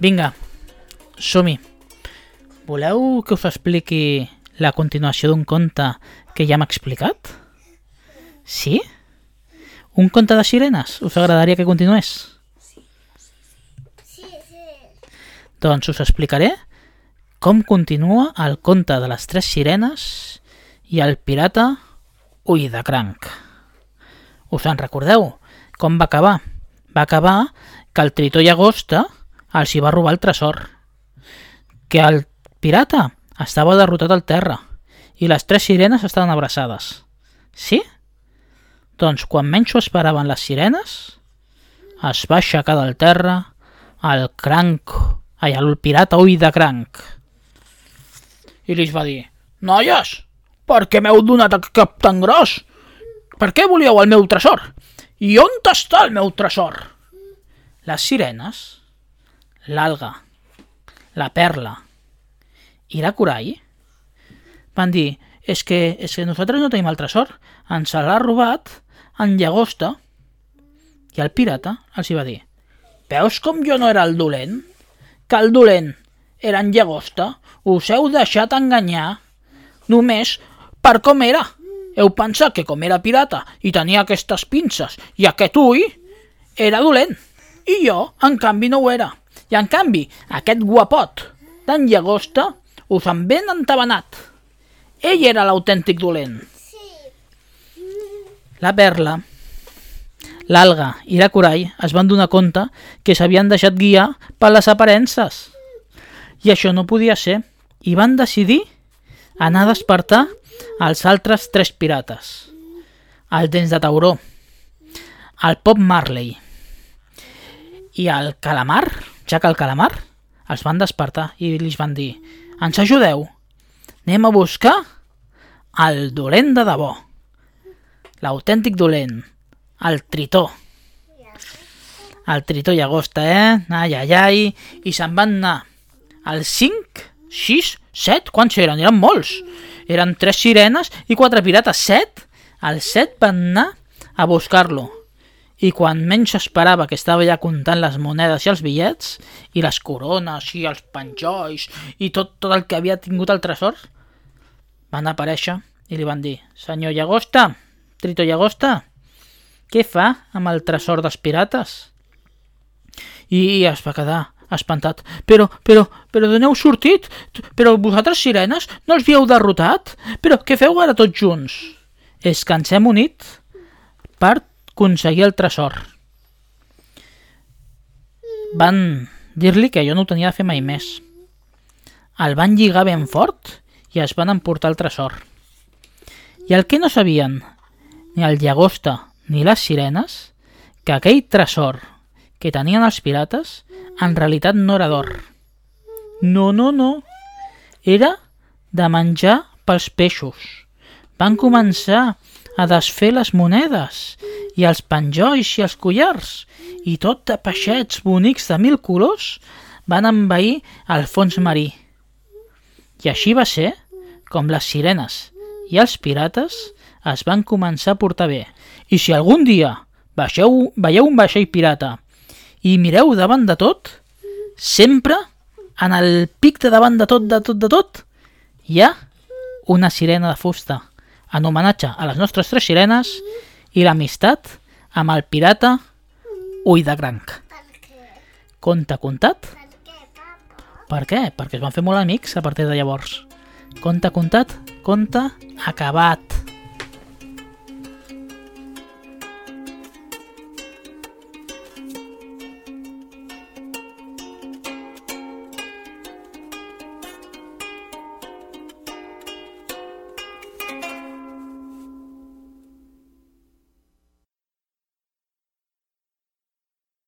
Vinga, som-hi. Voleu que us expliqui la continuació d'un conte que ja m'ha explicat? Sí? Un conte de sirenes? Us agradaria que continués? Sí, sí. Doncs us explicaré com continua el conte de les tres sirenes i el pirata Ull de Cranc. Us en recordeu? Com va acabar? Va acabar que el tritó llagosta els hi va robar el tresor, que el pirata estava derrotat al terra i les tres sirenes estaven abraçades. Sí? Doncs quan menys ho esperaven les sirenes, es va aixecar del terra el cranc, ai, el pirata ull de cranc. I li va dir, noies, per què m'heu donat aquest cap tan gros? Per què volíeu el meu tresor? I on està el meu tresor? Les sirenes, l'alga, la perla i la corall van dir és que, és que nosaltres no tenim el tresor, ens l'ha robat en llagosta. I el pirata els hi va dir Veus com jo no era el dolent? Que el dolent era en llagosta? Us heu deixat enganyar només per com era. Heu pensat que com era pirata i tenia aquestes pinces i aquest ull, era dolent. I jo, en canvi, no ho era. I en canvi, aquest guapot d'en llagosta us en ben entabanat. Ell era l'autèntic dolent. La perla, l'alga i la corall es van donar compte que s'havien deixat guiar per les aparences. I això no podia ser. I van decidir anar a despertar els altres tres pirates. El Dents de Tauró, el Pop Marley i el Calamar, Jack el Calamar, els van despertar i li van dir ens ajudeu? Anem a buscar el dolent de debò, l'autèntic dolent, el tritó. El tritó llagosta, eh? Ai, ai, ai. I se'n van anar els 5, 6, 7, quants eren? Eren molts. Eren tres sirenes i quatre pirates. 7? Els 7 van anar a buscar-lo. I quan menys esperava que estava ja comptant les monedes i els bitllets, i les corones, i els penjolls, i tot, tot el que havia tingut el tresor, van aparèixer i li van dir «Senyor Llagosta, Trito Llagosta, què fa amb el tresor dels pirates?» I es va quedar espantat. Però, però, però d'on heu sortit? Però vosaltres, sirenes, no els havíeu derrotat? Però què feu ara tots junts? És que ens hem unit per aconseguir el tresor. Van dir-li que jo no ho tenia de fer mai més. El van lligar ben fort i es van emportar el tresor. I el que no sabien, ni el llagosta ni les sirenes, que aquell tresor que tenien els pirates en realitat no era d'or. No, no, no. Era de menjar pels peixos. Van començar a desfer les monedes i els penjolls i els collars i tot de peixets bonics de mil colors van envair el fons marí. I així va ser com les sirenes i els pirates es van començar a portar bé. I si algun dia baixeu, veieu un vaixell pirata i mireu davant de tot, sempre en el pic de davant de tot, de tot, de tot, hi ha una sirena de fusta en homenatge a les nostres tres sirenes i l'amistat amb el pirata Ull de què? Conte contat? Per què, papa? Per què? Perquè es van fer molt amics a partir de llavors. Conte contat, conte acabat.